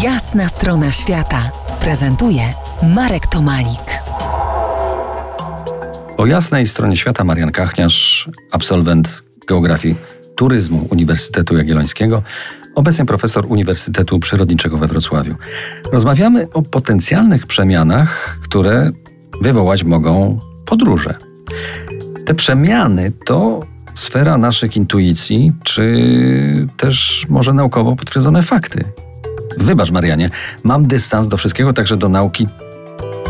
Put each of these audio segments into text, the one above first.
Jasna strona świata prezentuje Marek Tomalik. Po jasnej stronie świata Marian Kachniarz, absolwent geografii turyzmu Uniwersytetu Jagiellońskiego, obecnie profesor Uniwersytetu Przyrodniczego we Wrocławiu. Rozmawiamy o potencjalnych przemianach, które wywołać mogą podróże. Te przemiany to sfera naszych intuicji, czy też może naukowo potwierdzone fakty. Wybacz, Marianie, mam dystans do wszystkiego, także do nauki,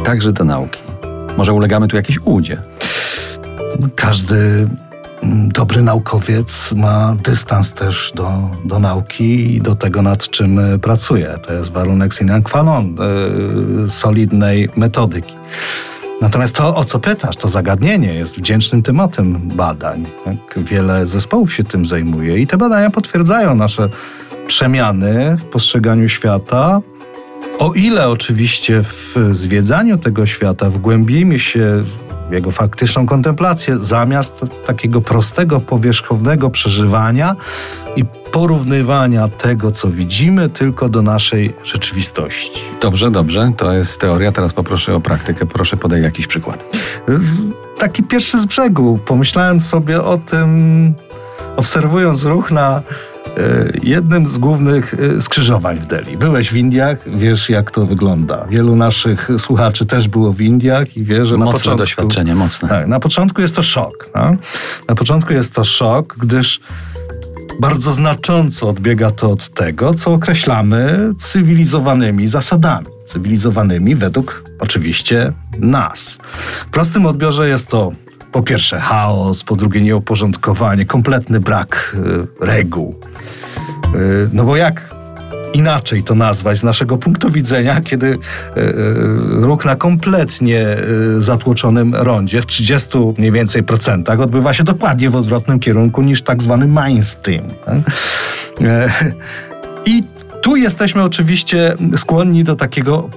także do nauki. Może ulegamy tu jakiejś ułudzie. Każdy mm, dobry naukowiec ma dystans też do, do nauki i do tego, nad czym e, pracuje. To jest warunek sine qua non e, solidnej metodyki. Natomiast to, o co pytasz, to zagadnienie jest wdzięcznym tematem badań. Tak? Wiele zespołów się tym zajmuje i te badania potwierdzają nasze przemiany w postrzeganiu świata. O ile oczywiście w zwiedzaniu tego świata wgłębimy się w jego faktyczną kontemplację, zamiast takiego prostego, powierzchownego przeżywania i porównywania tego, co widzimy, tylko do naszej rzeczywistości. Dobrze, dobrze, to jest teoria. Teraz poproszę o praktykę. Proszę podaj jakiś przykład. Taki pierwszy z brzegu. Pomyślałem sobie o tym, obserwując ruch na jednym z głównych e, skrzyżowań w Delhi. Byłeś w Indiach, wiesz jak to wygląda. Wielu naszych słuchaczy też było w Indiach i wie, że mocne na początku... doświadczenie, mocne. Tak, na początku jest to szok. No? Na początku jest to szok, gdyż bardzo znacząco odbiega to od tego, co określamy cywilizowanymi zasadami. Cywilizowanymi według oczywiście nas. W prostym odbiorze jest to po pierwsze chaos, po drugie nieuporządkowanie, kompletny brak y, reguł. Y, no bo jak inaczej to nazwać z naszego punktu widzenia, kiedy y, ruch na kompletnie zatłoczonym rondzie w 30 mniej więcej procentach odbywa się dokładnie w odwrotnym kierunku niż tak zwany mainstream. Tak? I tu jesteśmy oczywiście skłonni do takiego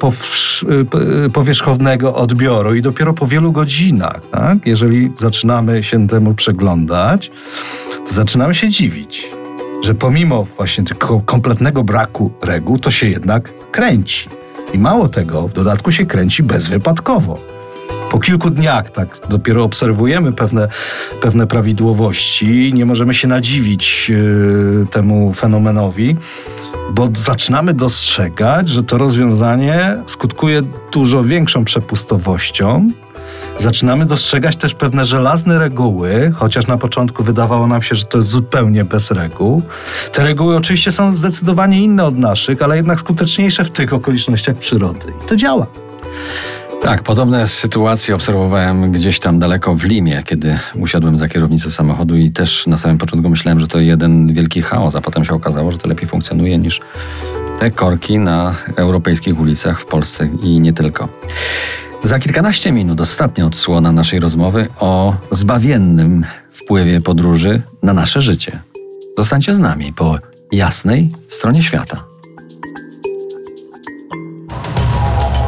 y, powierzchownego odbioru i dopiero po wielu godzinach, tak, jeżeli zaczynamy się temu przeglądać, to zaczynamy się dziwić, że pomimo właśnie tego kompletnego braku reguł, to się jednak kręci. I mało tego, w dodatku się kręci bezwypadkowo. Po kilku dniach tak dopiero obserwujemy pewne, pewne prawidłowości, nie możemy się nadziwić yy, temu fenomenowi bo zaczynamy dostrzegać, że to rozwiązanie skutkuje dużo większą przepustowością. Zaczynamy dostrzegać też pewne żelazne reguły, chociaż na początku wydawało nam się, że to jest zupełnie bez reguł. Te reguły oczywiście są zdecydowanie inne od naszych, ale jednak skuteczniejsze w tych okolicznościach przyrody. I to działa. Tak, podobne sytuacje obserwowałem gdzieś tam daleko w Limie, kiedy usiadłem za kierownicę samochodu i też na samym początku myślałem, że to jeden wielki chaos, a potem się okazało, że to lepiej funkcjonuje niż te korki na europejskich ulicach w Polsce i nie tylko. Za kilkanaście minut ostatnia odsłona naszej rozmowy o zbawiennym wpływie podróży na nasze życie. Zostańcie z nami po jasnej stronie świata.